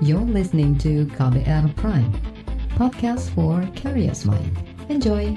You're listening to KBR Prime, podcast for curious mind. Enjoy!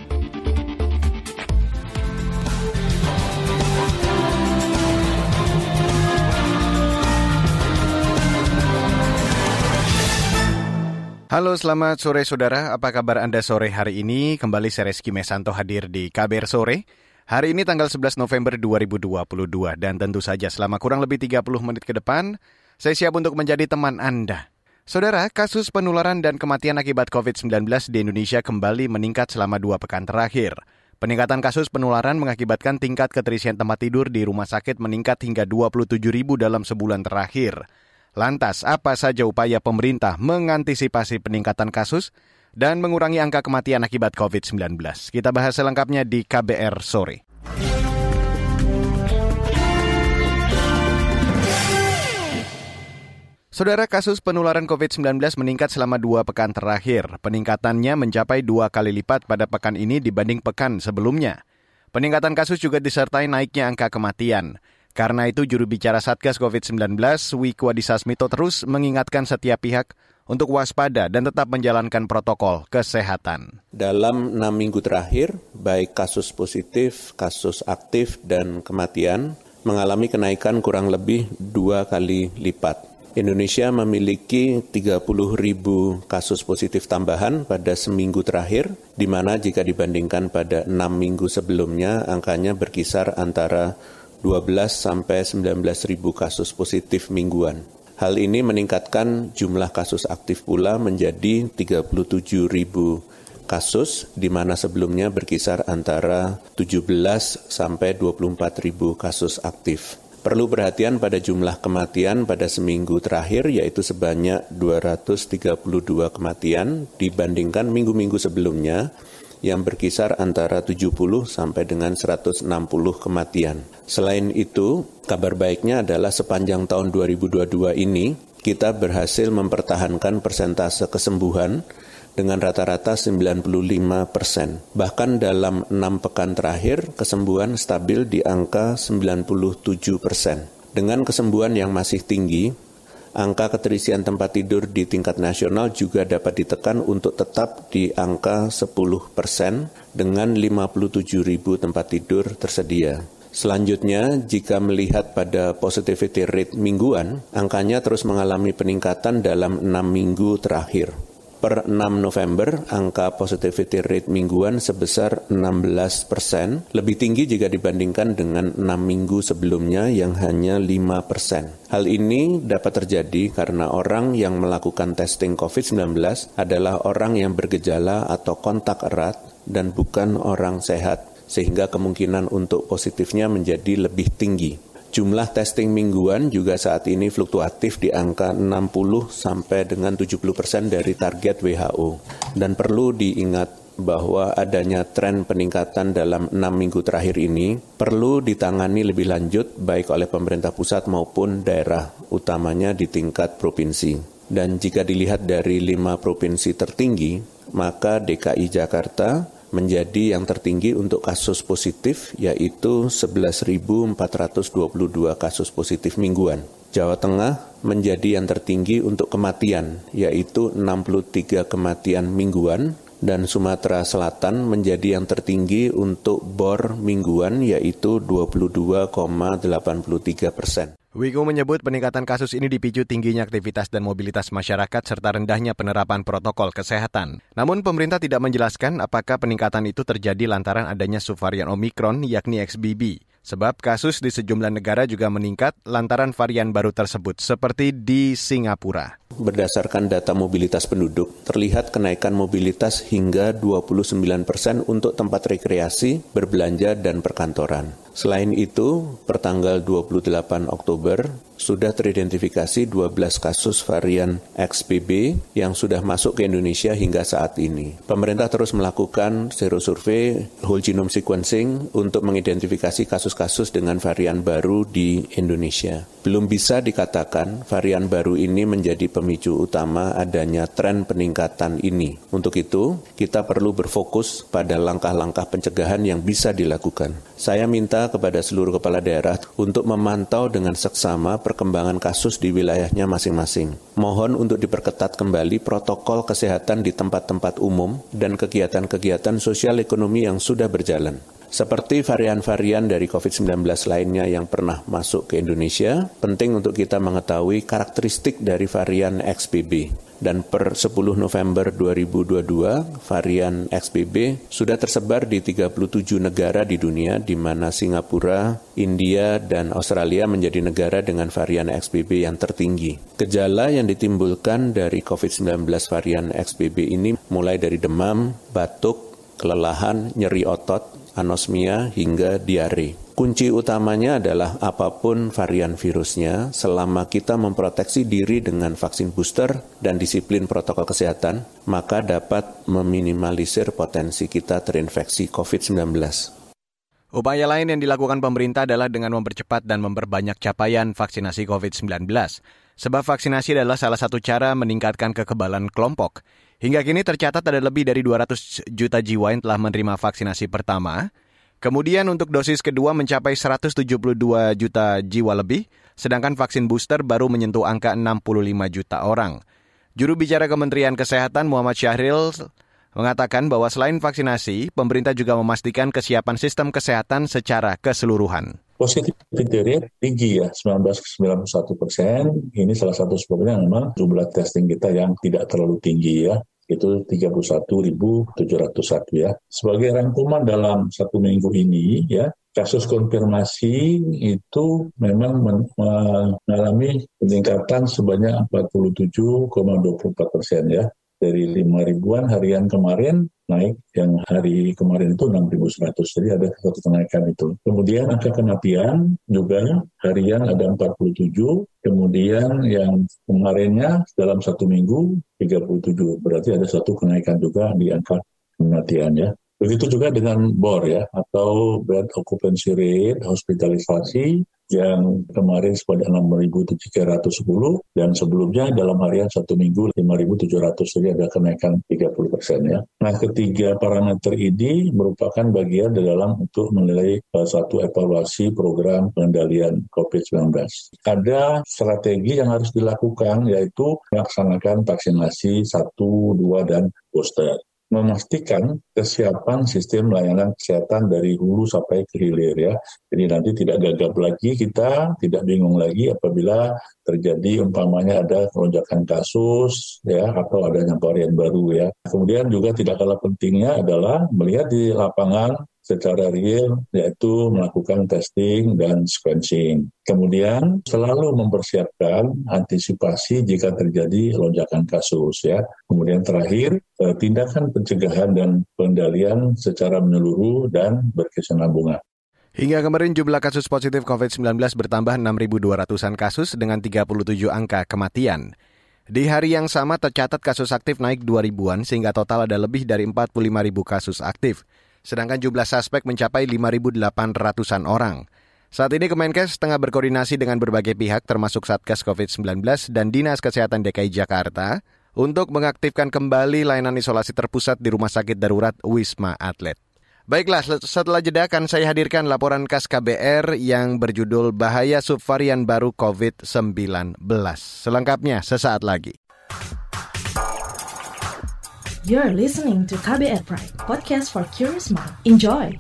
Halo, selamat sore saudara. Apa kabar Anda sore hari ini? Kembali saya Reski Mesanto hadir di KBR Sore. Hari ini tanggal 11 November 2022 dan tentu saja selama kurang lebih 30 menit ke depan, saya siap untuk menjadi teman Anda. Saudara, kasus penularan dan kematian akibat COVID-19 di Indonesia kembali meningkat selama dua pekan terakhir. Peningkatan kasus penularan mengakibatkan tingkat keterisian tempat tidur di rumah sakit meningkat hingga 27 ribu dalam sebulan terakhir. Lantas, apa saja upaya pemerintah mengantisipasi peningkatan kasus dan mengurangi angka kematian akibat COVID-19? Kita bahas selengkapnya di KBR sore. Saudara kasus penularan COVID-19 meningkat selama dua pekan terakhir. Peningkatannya mencapai dua kali lipat pada pekan ini dibanding pekan sebelumnya. Peningkatan kasus juga disertai naiknya angka kematian. Karena itu juru bicara Satgas COVID-19, Wiku Adhisa Smito terus mengingatkan setiap pihak untuk waspada dan tetap menjalankan protokol kesehatan. Dalam enam minggu terakhir, baik kasus positif, kasus aktif, dan kematian mengalami kenaikan kurang lebih dua kali lipat. Indonesia memiliki 30 ribu kasus positif tambahan pada seminggu terakhir, di mana jika dibandingkan pada enam minggu sebelumnya, angkanya berkisar antara 12 sampai 19 ribu kasus positif mingguan. Hal ini meningkatkan jumlah kasus aktif pula menjadi 37 ribu kasus, di mana sebelumnya berkisar antara 17 sampai 24 ribu kasus aktif. Perlu perhatian pada jumlah kematian pada seminggu terakhir, yaitu sebanyak 232 kematian dibandingkan minggu-minggu sebelumnya, yang berkisar antara 70 sampai dengan 160 kematian. Selain itu, kabar baiknya adalah sepanjang tahun 2022 ini kita berhasil mempertahankan persentase kesembuhan dengan rata-rata 95 persen. Bahkan dalam enam pekan terakhir, kesembuhan stabil di angka 97 persen. Dengan kesembuhan yang masih tinggi, angka keterisian tempat tidur di tingkat nasional juga dapat ditekan untuk tetap di angka 10 persen dengan 57 ribu tempat tidur tersedia. Selanjutnya, jika melihat pada positivity rate mingguan, angkanya terus mengalami peningkatan dalam enam minggu terakhir per 6 November, angka positivity rate mingguan sebesar 16 persen, lebih tinggi jika dibandingkan dengan 6 minggu sebelumnya yang hanya 5 persen. Hal ini dapat terjadi karena orang yang melakukan testing COVID-19 adalah orang yang bergejala atau kontak erat dan bukan orang sehat, sehingga kemungkinan untuk positifnya menjadi lebih tinggi. Jumlah testing mingguan juga saat ini fluktuatif di angka 60 sampai dengan 70 persen dari target WHO. Dan perlu diingat bahwa adanya tren peningkatan dalam enam minggu terakhir ini perlu ditangani lebih lanjut baik oleh pemerintah pusat maupun daerah, utamanya di tingkat provinsi. Dan jika dilihat dari lima provinsi tertinggi, maka DKI Jakarta menjadi yang tertinggi untuk kasus positif yaitu 11.422 kasus positif mingguan. Jawa Tengah menjadi yang tertinggi untuk kematian yaitu 63 kematian mingguan dan Sumatera Selatan menjadi yang tertinggi untuk bor mingguan yaitu 22,83 persen. Wiku menyebut peningkatan kasus ini dipicu tingginya aktivitas dan mobilitas masyarakat serta rendahnya penerapan protokol kesehatan. Namun pemerintah tidak menjelaskan apakah peningkatan itu terjadi lantaran adanya subvarian Omikron yakni XBB. Sebab kasus di sejumlah negara juga meningkat lantaran varian baru tersebut seperti di Singapura. Berdasarkan data mobilitas penduduk, terlihat kenaikan mobilitas hingga 29 persen untuk tempat rekreasi, berbelanja, dan perkantoran. Selain itu, pertanggal 28 Oktober sudah teridentifikasi 12 kasus varian XBB yang sudah masuk ke Indonesia hingga saat ini. Pemerintah terus melakukan serosurvei whole genome sequencing untuk mengidentifikasi kasus-kasus dengan varian baru di Indonesia. Belum bisa dikatakan varian baru ini menjadi pemicu utama adanya tren peningkatan ini. Untuk itu, kita perlu berfokus pada langkah-langkah pencegahan yang bisa dilakukan. Saya minta kepada seluruh kepala daerah untuk memantau dengan seksama perkembangan kasus di wilayahnya masing-masing. Mohon untuk diperketat kembali protokol kesehatan di tempat-tempat umum dan kegiatan-kegiatan sosial ekonomi yang sudah berjalan. Seperti varian-varian dari COVID-19 lainnya yang pernah masuk ke Indonesia, penting untuk kita mengetahui karakteristik dari varian XBB. Dan per 10 November 2022, varian XBB sudah tersebar di 37 negara di dunia, di mana Singapura, India, dan Australia menjadi negara dengan varian XBB yang tertinggi. Gejala yang ditimbulkan dari COVID-19 varian XBB ini mulai dari demam, batuk, kelelahan, nyeri otot, anosmia, hingga diare. Kunci utamanya adalah apa pun varian virusnya, selama kita memproteksi diri dengan vaksin booster dan disiplin protokol kesehatan, maka dapat meminimalisir potensi kita terinfeksi COVID-19. Upaya lain yang dilakukan pemerintah adalah dengan mempercepat dan memperbanyak capaian vaksinasi COVID-19. Sebab vaksinasi adalah salah satu cara meningkatkan kekebalan kelompok. Hingga kini tercatat ada lebih dari 200 juta jiwa yang telah menerima vaksinasi pertama. Kemudian untuk dosis kedua mencapai 172 juta jiwa lebih, sedangkan vaksin booster baru menyentuh angka 65 juta orang. Juru bicara Kementerian Kesehatan Muhammad Syahril mengatakan bahwa selain vaksinasi, pemerintah juga memastikan kesiapan sistem kesehatan secara keseluruhan. Positivity rate tinggi ya, 19-91 persen. Ini salah satu sebabnya memang jumlah testing kita yang tidak terlalu tinggi ya itu 31.701 ya. Sebagai rangkuman dalam satu minggu ini ya, kasus konfirmasi itu memang mengalami peningkatan sebanyak 47,24 persen ya dari 5 ribuan harian kemarin naik yang hari kemarin itu 6.100 jadi ada satu kenaikan itu. Kemudian angka kematian juga harian ada 47 kemudian yang kemarinnya dalam satu minggu 37 berarti ada satu kenaikan juga di angka kematian ya. Begitu juga dengan BOR ya, atau bed occupancy rate, hospitalisasi yang kemarin sebanyak 6.310 dan sebelumnya dalam harian satu minggu 5.700 jadi ada kenaikan 30 persen ya. Nah ketiga parameter ini merupakan bagian dalam untuk menilai uh, satu evaluasi program pengendalian COVID-19. Ada strategi yang harus dilakukan yaitu melaksanakan vaksinasi satu, dua, dan booster memastikan kesiapan sistem layanan kesehatan dari hulu sampai ke hilir ya. Jadi nanti tidak gagap lagi kita, tidak bingung lagi apabila terjadi umpamanya ada lonjakan kasus ya atau adanya varian baru ya. Kemudian juga tidak kalah pentingnya adalah melihat di lapangan secara real yaitu melakukan testing dan sequencing. Kemudian selalu mempersiapkan antisipasi jika terjadi lonjakan kasus ya. Kemudian terakhir eh, tindakan pencegahan dan pengendalian secara menyeluruh dan berkesinambungan. Hingga kemarin jumlah kasus positif COVID-19 bertambah 6.200-an kasus dengan 37 angka kematian. Di hari yang sama tercatat kasus aktif naik 2 ribuan sehingga total ada lebih dari 45 ribu kasus aktif sedangkan jumlah suspek mencapai 5.800-an orang. Saat ini Kemenkes tengah berkoordinasi dengan berbagai pihak termasuk Satgas COVID-19 dan Dinas Kesehatan DKI Jakarta untuk mengaktifkan kembali layanan isolasi terpusat di Rumah Sakit Darurat Wisma Atlet. Baiklah, setelah jeda akan saya hadirkan laporan khas KBR yang berjudul Bahaya Subvarian Baru COVID-19. Selengkapnya sesaat lagi. You're listening to KBR Pride, podcast for curious mind. Enjoy!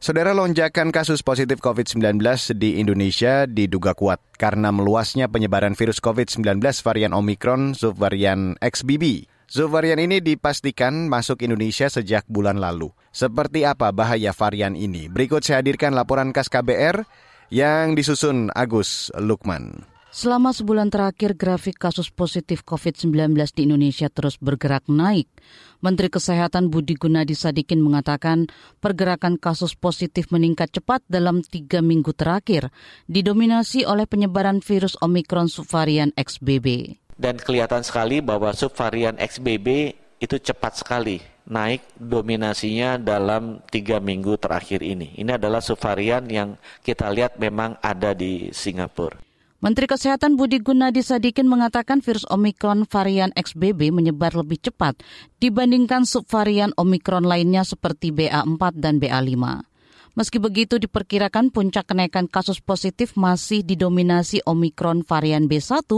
Saudara lonjakan kasus positif COVID-19 di Indonesia diduga kuat karena meluasnya penyebaran virus COVID-19 varian Omicron subvarian XBB. Subvarian ini dipastikan masuk Indonesia sejak bulan lalu. Seperti apa bahaya varian ini? Berikut saya hadirkan laporan khas KBR yang disusun Agus Lukman. Selama sebulan terakhir, grafik kasus positif COVID-19 di Indonesia terus bergerak naik. Menteri Kesehatan Budi Gunadi Sadikin mengatakan pergerakan kasus positif meningkat cepat dalam tiga minggu terakhir, didominasi oleh penyebaran virus Omicron subvarian XBB dan kelihatan sekali bahwa subvarian XBB itu cepat sekali naik dominasinya dalam tiga minggu terakhir ini. Ini adalah subvarian yang kita lihat memang ada di Singapura. Menteri Kesehatan Budi Gunadi Sadikin mengatakan virus Omikron varian XBB menyebar lebih cepat dibandingkan subvarian Omikron lainnya seperti BA4 dan BA5. Meski begitu, diperkirakan puncak kenaikan kasus positif masih didominasi Omikron varian B1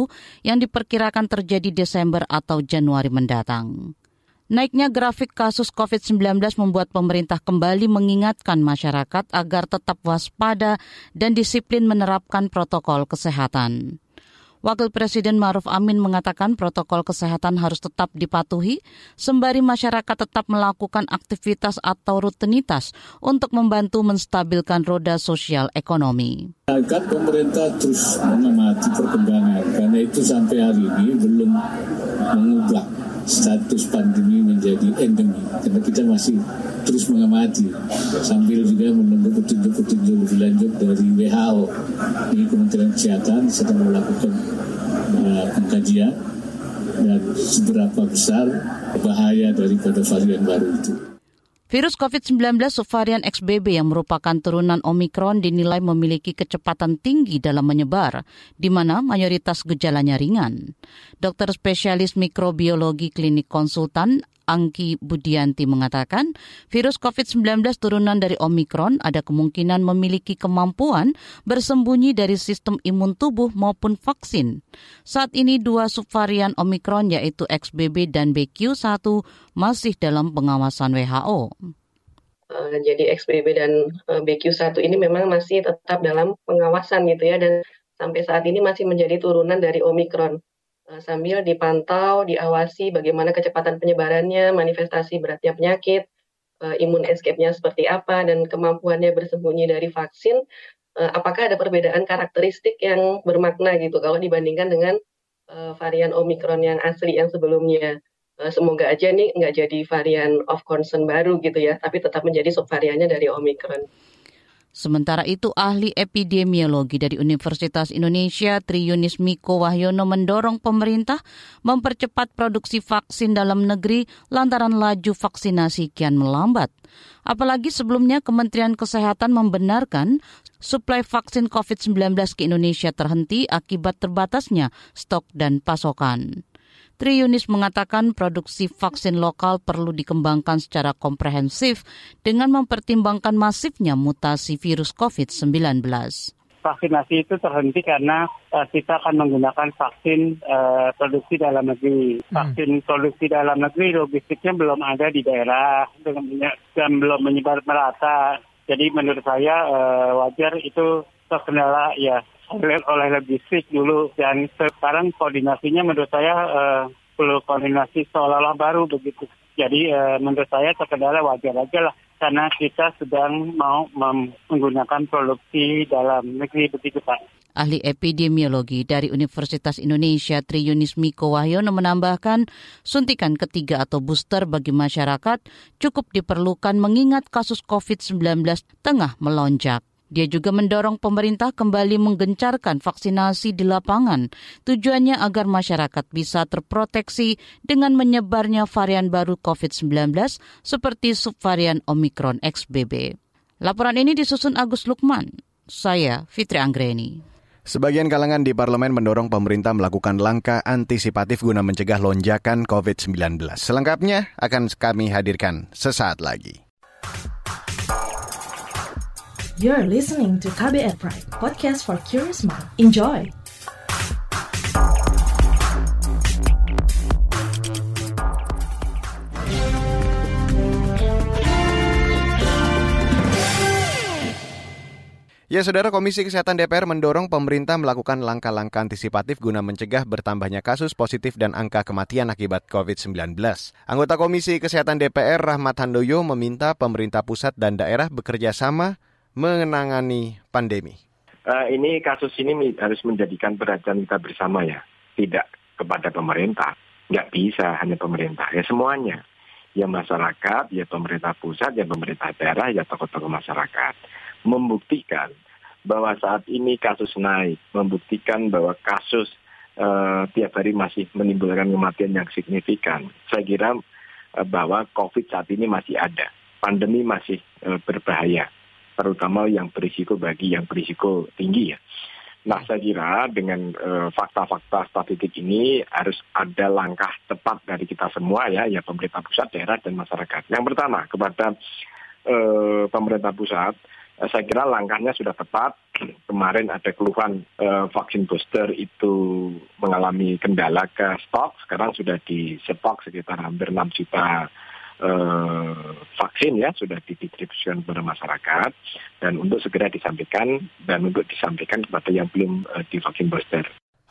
yang diperkirakan terjadi Desember atau Januari mendatang. Naiknya grafik kasus COVID-19 membuat pemerintah kembali mengingatkan masyarakat agar tetap waspada dan disiplin menerapkan protokol kesehatan. Wakil Presiden Maruf Amin mengatakan protokol kesehatan harus tetap dipatuhi, sembari masyarakat tetap melakukan aktivitas atau rutinitas untuk membantu menstabilkan roda sosial ekonomi. Agar pemerintah terus mengamati perkembangan, karena itu sampai hari ini belum mengubah status pandemi menjadi endemi karena kita masih terus mengamati sambil juga menunggu petunjuk-petunjuk lebih lanjut dari WHO di Kementerian Kesehatan sedang melakukan uh, pengkajian dan seberapa besar bahaya daripada varian baru itu. Virus COVID-19 subvarian XBB yang merupakan turunan Omikron dinilai memiliki kecepatan tinggi dalam menyebar, di mana mayoritas gejalanya ringan. Dokter spesialis mikrobiologi klinik konsultan Angki Budianti mengatakan, virus COVID-19 turunan dari Omikron ada kemungkinan memiliki kemampuan bersembunyi dari sistem imun tubuh maupun vaksin. Saat ini dua subvarian Omikron yaitu XBB dan BQ1 masih dalam pengawasan WHO. Uh, jadi XBB dan uh, BQ1 ini memang masih tetap dalam pengawasan gitu ya dan sampai saat ini masih menjadi turunan dari Omikron. Eh, sambil dipantau, diawasi bagaimana kecepatan penyebarannya, manifestasi beratnya penyakit, uh, imun escape-nya seperti apa, dan kemampuannya bersembunyi dari vaksin. Uh, apakah ada perbedaan karakteristik yang bermakna gitu kalau dibandingkan dengan varian Omicron yang asli yang sebelumnya? Semoga aja nih nggak jadi varian of concern baru gitu ya, tapi tetap menjadi subvariannya dari Omicron. Sementara itu, ahli epidemiologi dari Universitas Indonesia Triunis Miko Wahyono mendorong pemerintah mempercepat produksi vaksin dalam negeri lantaran laju vaksinasi kian melambat. Apalagi sebelumnya Kementerian Kesehatan membenarkan suplai vaksin COVID-19 ke Indonesia terhenti akibat terbatasnya stok dan pasokan. Tri Yunis mengatakan produksi vaksin lokal perlu dikembangkan secara komprehensif dengan mempertimbangkan masifnya mutasi virus COVID-19 vaksinasi itu terhenti karena uh, kita akan menggunakan vaksin uh, produksi dalam negeri. Hmm. Vaksin hmm. produksi dalam negeri logistiknya belum ada di daerah dan belum menyebar merata. Jadi menurut saya uh, wajar itu terkendala ya oleh, oleh logistik dulu dan sekarang koordinasinya menurut saya uh, perlu koordinasi seolah-olah baru begitu. Jadi uh, menurut saya terkendala wajar aja lah karena kita sedang mau menggunakan produksi dalam negeri begitu Pak. Ahli epidemiologi dari Universitas Indonesia Tri Yunis Miko Wahyono menambahkan suntikan ketiga atau booster bagi masyarakat cukup diperlukan mengingat kasus COVID-19 tengah melonjak. Dia juga mendorong pemerintah kembali menggencarkan vaksinasi di lapangan. Tujuannya agar masyarakat bisa terproteksi dengan menyebarnya varian baru COVID-19 seperti subvarian Omicron XBB. Laporan ini disusun Agus Lukman. Saya Fitri Anggreni. Sebagian kalangan di parlemen mendorong pemerintah melakukan langkah antisipatif guna mencegah lonjakan COVID-19. Selengkapnya akan kami hadirkan sesaat lagi. You're listening to KBR Pride, podcast for curious mind. Enjoy! Ya, Saudara Komisi Kesehatan DPR mendorong pemerintah melakukan langkah-langkah antisipatif guna mencegah bertambahnya kasus positif dan angka kematian akibat COVID-19. Anggota Komisi Kesehatan DPR Rahmat Handoyo meminta pemerintah pusat dan daerah bekerja sama menangani pandemi? Uh, ini kasus ini harus menjadikan perhatian kita bersama ya, tidak kepada pemerintah. Nggak bisa hanya pemerintah, ya semuanya. Ya masyarakat, ya pemerintah pusat, ya pemerintah daerah, ya tokoh-tokoh masyarakat. Membuktikan bahwa saat ini kasus naik, membuktikan bahwa kasus uh, tiap hari masih menimbulkan kematian yang signifikan. Saya kira uh, bahwa COVID saat ini masih ada, pandemi masih uh, berbahaya terutama yang berisiko bagi yang berisiko tinggi ya. Nah, saya kira dengan uh, fakta-fakta statistik ini harus ada langkah tepat dari kita semua ya, ya pemerintah pusat, daerah, dan masyarakat. Yang pertama, kepada uh, pemerintah pusat, uh, saya kira langkahnya sudah tepat. Kemarin ada keluhan uh, vaksin booster itu mengalami kendala ke stok, sekarang sudah di stok sekitar hampir 6 juta eh, vaksin ya sudah didistribusikan kepada masyarakat dan untuk segera disampaikan dan untuk disampaikan kepada yang belum eh, divaksin booster.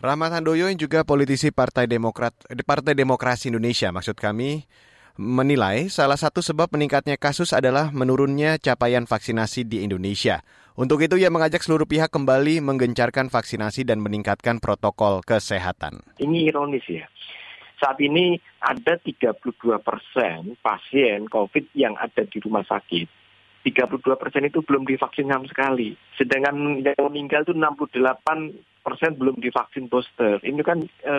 Rahmat Handoyo yang juga politisi Partai Demokrat Partai Demokrasi Indonesia maksud kami menilai salah satu sebab meningkatnya kasus adalah menurunnya capaian vaksinasi di Indonesia. Untuk itu ia mengajak seluruh pihak kembali menggencarkan vaksinasi dan meningkatkan protokol kesehatan. Ini ironis ya saat ini ada 32 persen pasien COVID yang ada di rumah sakit. 32 persen itu belum divaksin sama sekali. Sedangkan yang meninggal itu 68 persen belum divaksin booster. Ini kan e,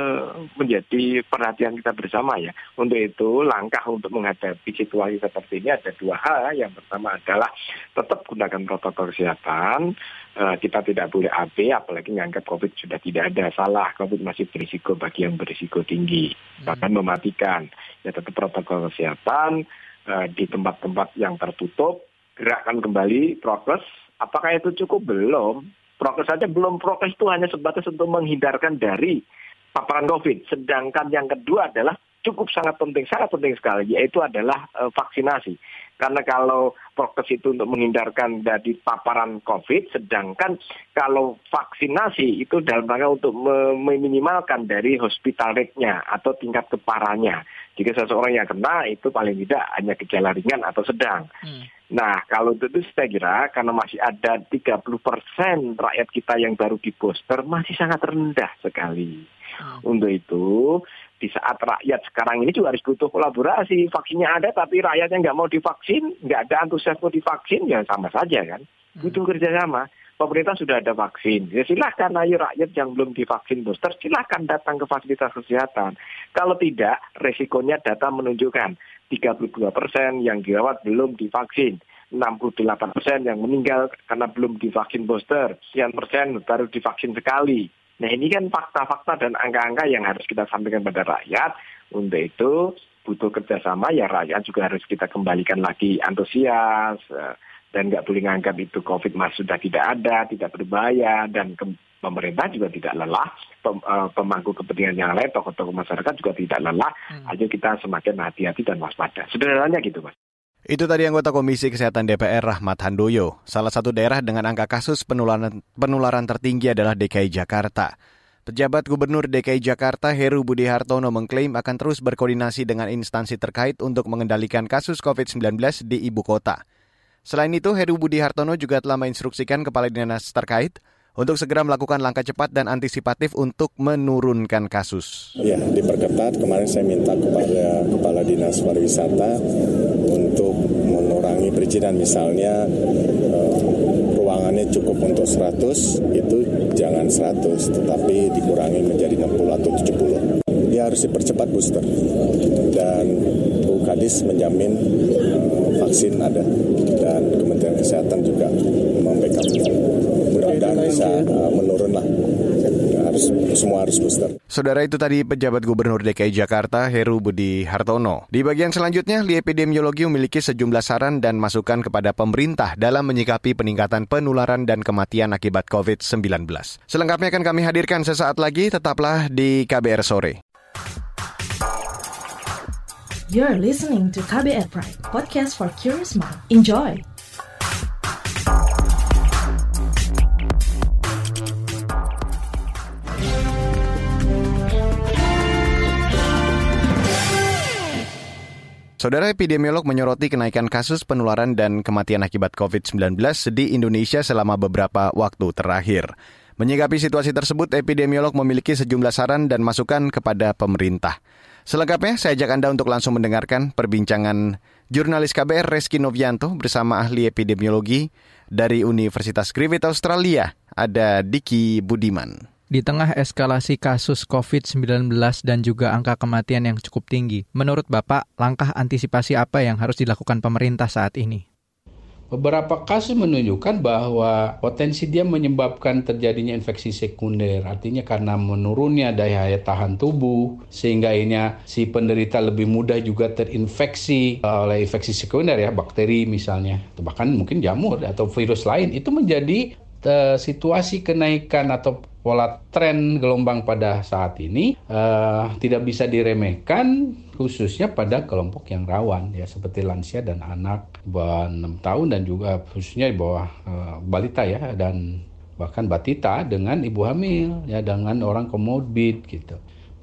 menjadi perhatian kita bersama ya. Untuk itu langkah untuk menghadapi situasi seperti ini ada dua hal. Yang pertama adalah tetap gunakan protokol kesehatan. E, kita tidak boleh AB, apalagi menganggap COVID sudah tidak ada. Salah, COVID masih berisiko bagi yang berisiko tinggi. Bahkan hmm. mematikan. Ya tetap protokol kesehatan e, di tempat-tempat yang tertutup. Gerakkan kembali prokes. Apakah itu cukup? Belum prokes saja belum prokes itu hanya sebatas untuk menghindarkan dari paparan COVID. Sedangkan yang kedua adalah cukup sangat penting, sangat penting sekali, yaitu adalah e, vaksinasi. Karena kalau prokes itu untuk menghindarkan dari paparan COVID, sedangkan kalau vaksinasi itu dalam rangka untuk meminimalkan dari hospital rate-nya atau tingkat keparannya. Jika seseorang yang kena itu paling tidak hanya gejala ringan atau sedang. Hmm. Nah, kalau itu, itu saya kira karena masih ada 30 persen rakyat kita yang baru di booster masih sangat rendah sekali. Hmm. Untuk itu, di saat rakyat sekarang ini juga harus butuh kolaborasi. Vaksinnya ada tapi rakyatnya nggak mau divaksin, nggak ada antusiasme divaksin, ya sama saja kan. Hmm. Butuh kerjasama pemerintah sudah ada vaksin. Ya silahkan ayo rakyat yang belum divaksin booster, silahkan datang ke fasilitas kesehatan. Kalau tidak, resikonya data menunjukkan 32 persen yang dirawat belum divaksin. 68 persen yang meninggal karena belum divaksin booster, sekian persen baru divaksin sekali. Nah ini kan fakta-fakta dan angka-angka yang harus kita sampaikan pada rakyat. Untuk itu butuh kerjasama ya rakyat juga harus kita kembalikan lagi antusias, eh, dan nggak boleh menganggap itu COVID masih sudah tidak ada, tidak berbahaya, dan ke, pemerintah juga tidak lelah, pem, uh, pemangku kepentingan yang lain, tokoh-tokoh masyarakat juga tidak lelah, hmm. aja kita semakin hati-hati dan waspada. Sederhananya gitu, Mas. Itu tadi anggota Komisi Kesehatan DPR Rahmat Handoyo. Salah satu daerah dengan angka kasus penularan, penularan tertinggi adalah DKI Jakarta. Pejabat Gubernur DKI Jakarta Heru Budi Hartono mengklaim akan terus berkoordinasi dengan instansi terkait untuk mengendalikan kasus COVID-19 di ibu kota. Selain itu, Heru Budi Hartono juga telah menginstruksikan kepala dinas terkait untuk segera melakukan langkah cepat dan antisipatif untuk menurunkan kasus. Ya, diperketat. Kemarin saya minta kepada Kepala Dinas Pariwisata untuk mengurangi perizinan. Misalnya eh, ruangannya cukup untuk 100, itu jangan 100, tetapi dikurangi menjadi 60 atau 70. Ya harus dipercepat booster. Dan Bu Kadis menjamin eh, vaksin ada dan Kementerian Kesehatan juga membackup. Mudah-mudahan bisa uh, menurun lah. Harus, semua harus booster. Saudara itu tadi pejabat Gubernur DKI Jakarta Heru Budi Hartono. Di bagian selanjutnya, Li Epidemiologi memiliki sejumlah saran dan masukan kepada pemerintah dalam menyikapi peningkatan penularan dan kematian akibat COVID-19. Selengkapnya akan kami hadirkan sesaat lagi, tetaplah di KBR Sore. You're listening to KBR Pride, podcast for curious mind. Enjoy! Saudara epidemiolog menyoroti kenaikan kasus penularan dan kematian akibat COVID-19 di Indonesia selama beberapa waktu terakhir. Menyikapi situasi tersebut, epidemiolog memiliki sejumlah saran dan masukan kepada pemerintah. Selengkapnya, saya ajak Anda untuk langsung mendengarkan perbincangan jurnalis KBR Reski Novianto bersama ahli epidemiologi dari Universitas Griffith Australia, ada Diki Budiman. Di tengah eskalasi kasus COVID-19 dan juga angka kematian yang cukup tinggi, menurut Bapak, langkah antisipasi apa yang harus dilakukan pemerintah saat ini? Beberapa kasus menunjukkan bahwa potensi dia menyebabkan terjadinya infeksi sekunder. Artinya karena menurunnya daya tahan tubuh sehingga ini si penderita lebih mudah juga terinfeksi oleh infeksi sekunder ya, bakteri misalnya, atau bahkan mungkin jamur atau virus lain. Itu menjadi uh, situasi kenaikan atau pola tren gelombang pada saat ini uh, tidak bisa diremehkan khususnya pada kelompok yang rawan ya seperti lansia dan anak bawah 6 tahun dan juga khususnya di bawah uh, balita ya dan bahkan batita dengan ibu hamil ya dengan orang komorbid gitu.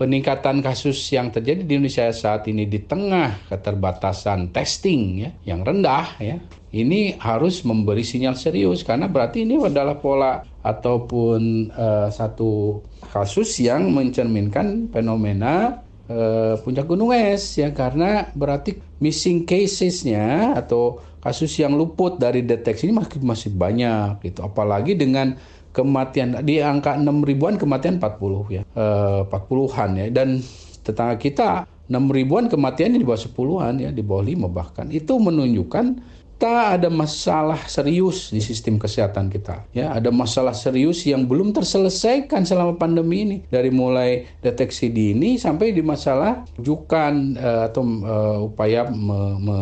Peningkatan kasus yang terjadi di Indonesia saat ini di tengah keterbatasan testing ya yang rendah ya ini harus memberi sinyal serius karena berarti ini adalah pola ataupun uh, satu kasus yang mencerminkan fenomena uh, puncak gunung es ya karena berarti missing casesnya atau kasus yang luput dari deteksi ini masih masih banyak gitu. Apalagi dengan kematian di angka 6 ribuan kematian 40 ya uh, 40-an ya dan tetangga kita 6 ribuan kematian di bawah 10-an ya di bawah 5 bahkan itu menunjukkan kita ada masalah serius di sistem kesehatan kita. Ya, ada masalah serius yang belum terselesaikan selama pandemi ini. Dari mulai deteksi dini sampai di masalah rujukan uh, atau uh, upaya me, me,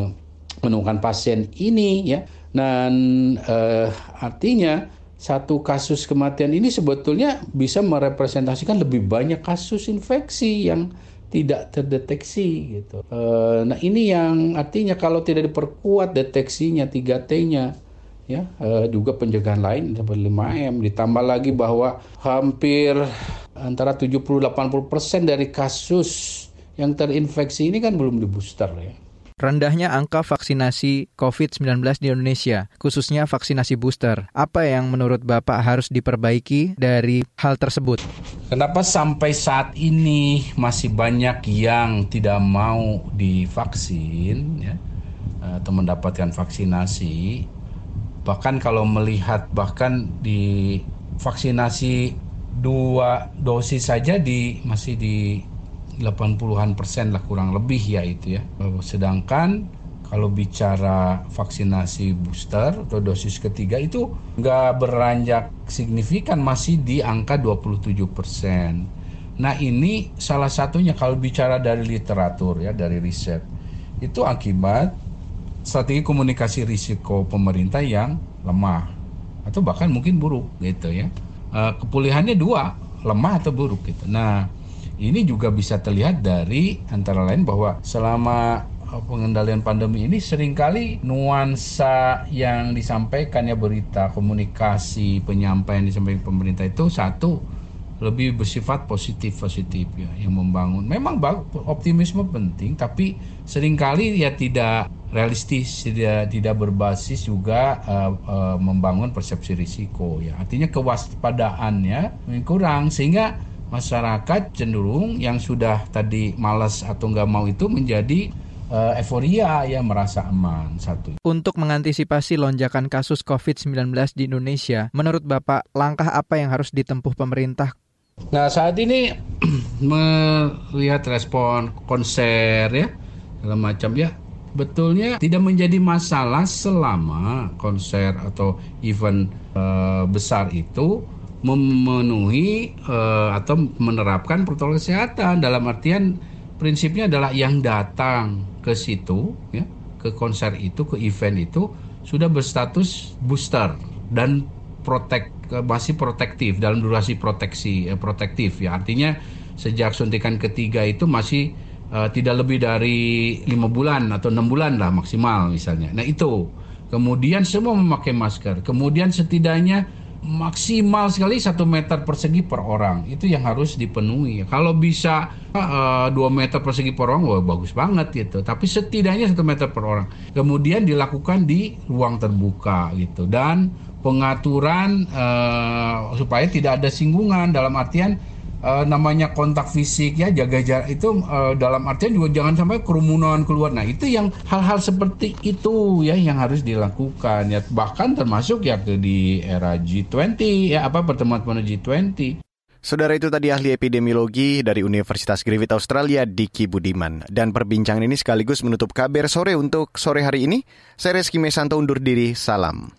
menemukan pasien ini ya. Dan uh, artinya satu kasus kematian ini sebetulnya bisa merepresentasikan lebih banyak kasus infeksi yang tidak terdeteksi gitu. E, nah ini yang artinya kalau tidak diperkuat deteksinya 3T-nya ya e, juga pencegahan lain seperti 5M ditambah lagi bahwa hampir antara 70-80% dari kasus yang terinfeksi ini kan belum di booster ya rendahnya angka vaksinasi COVID-19 di Indonesia, khususnya vaksinasi booster. Apa yang menurut Bapak harus diperbaiki dari hal tersebut? Kenapa sampai saat ini masih banyak yang tidak mau divaksin ya, atau mendapatkan vaksinasi? Bahkan kalau melihat bahkan di vaksinasi dua dosis saja di masih di 80-an persen lah kurang lebih ya itu ya. Sedangkan kalau bicara vaksinasi booster atau dosis ketiga itu nggak beranjak signifikan masih di angka 27 persen. Nah ini salah satunya kalau bicara dari literatur ya dari riset itu akibat strategi komunikasi risiko pemerintah yang lemah atau bahkan mungkin buruk gitu ya. Eh, kepulihannya dua lemah atau buruk gitu. Nah ini juga bisa terlihat dari antara lain bahwa selama uh, pengendalian pandemi ini sering kali nuansa yang disampaikan ya berita komunikasi penyampaian disampaikan pemerintah itu satu lebih bersifat positif positif ya yang membangun. Memang optimisme penting tapi sering kali ya tidak realistis tidak tidak berbasis juga uh, uh, membangun persepsi risiko ya. Artinya kewaspadaannya kurang. Sehingga masyarakat cenderung yang sudah tadi malas atau nggak mau itu menjadi uh, euforia ya merasa aman satu. Untuk mengantisipasi lonjakan kasus COVID-19 di Indonesia, menurut Bapak langkah apa yang harus ditempuh pemerintah? Nah saat ini melihat respon konser ya segala macam ya betulnya tidak menjadi masalah selama konser atau event uh, besar itu memenuhi uh, atau menerapkan protokol kesehatan. Dalam artian prinsipnya adalah yang datang ke situ ya ke konser itu ke event itu sudah berstatus booster dan protek masih protektif dalam durasi proteksi eh, protektif ya. Artinya sejak suntikan ketiga itu masih uh, tidak lebih dari lima bulan atau enam bulan lah maksimal misalnya. Nah itu. Kemudian semua memakai masker. Kemudian setidaknya maksimal sekali satu meter persegi per orang. Itu yang harus dipenuhi. Kalau bisa eh, dua uh, meter persegi per orang wah bagus banget gitu. Tapi setidaknya satu meter per orang. Kemudian dilakukan di ruang terbuka gitu. Dan pengaturan uh, supaya tidak ada singgungan. Dalam artian uh, namanya kontak fisik ya jaga jarak itu uh, dalam artian juga jangan sampai kerumunan keluar. Nah itu yang hal-hal seperti itu ya yang harus dilakukan ya bahkan termasuk ya di era G20 ya apa pertemuan-pertemuan G20. Saudara itu tadi ahli epidemiologi dari Universitas Griffith Australia, Diki Budiman. Dan perbincangan ini sekaligus menutup kabar sore untuk sore hari ini. Saya Reski Mesanto undur diri, salam.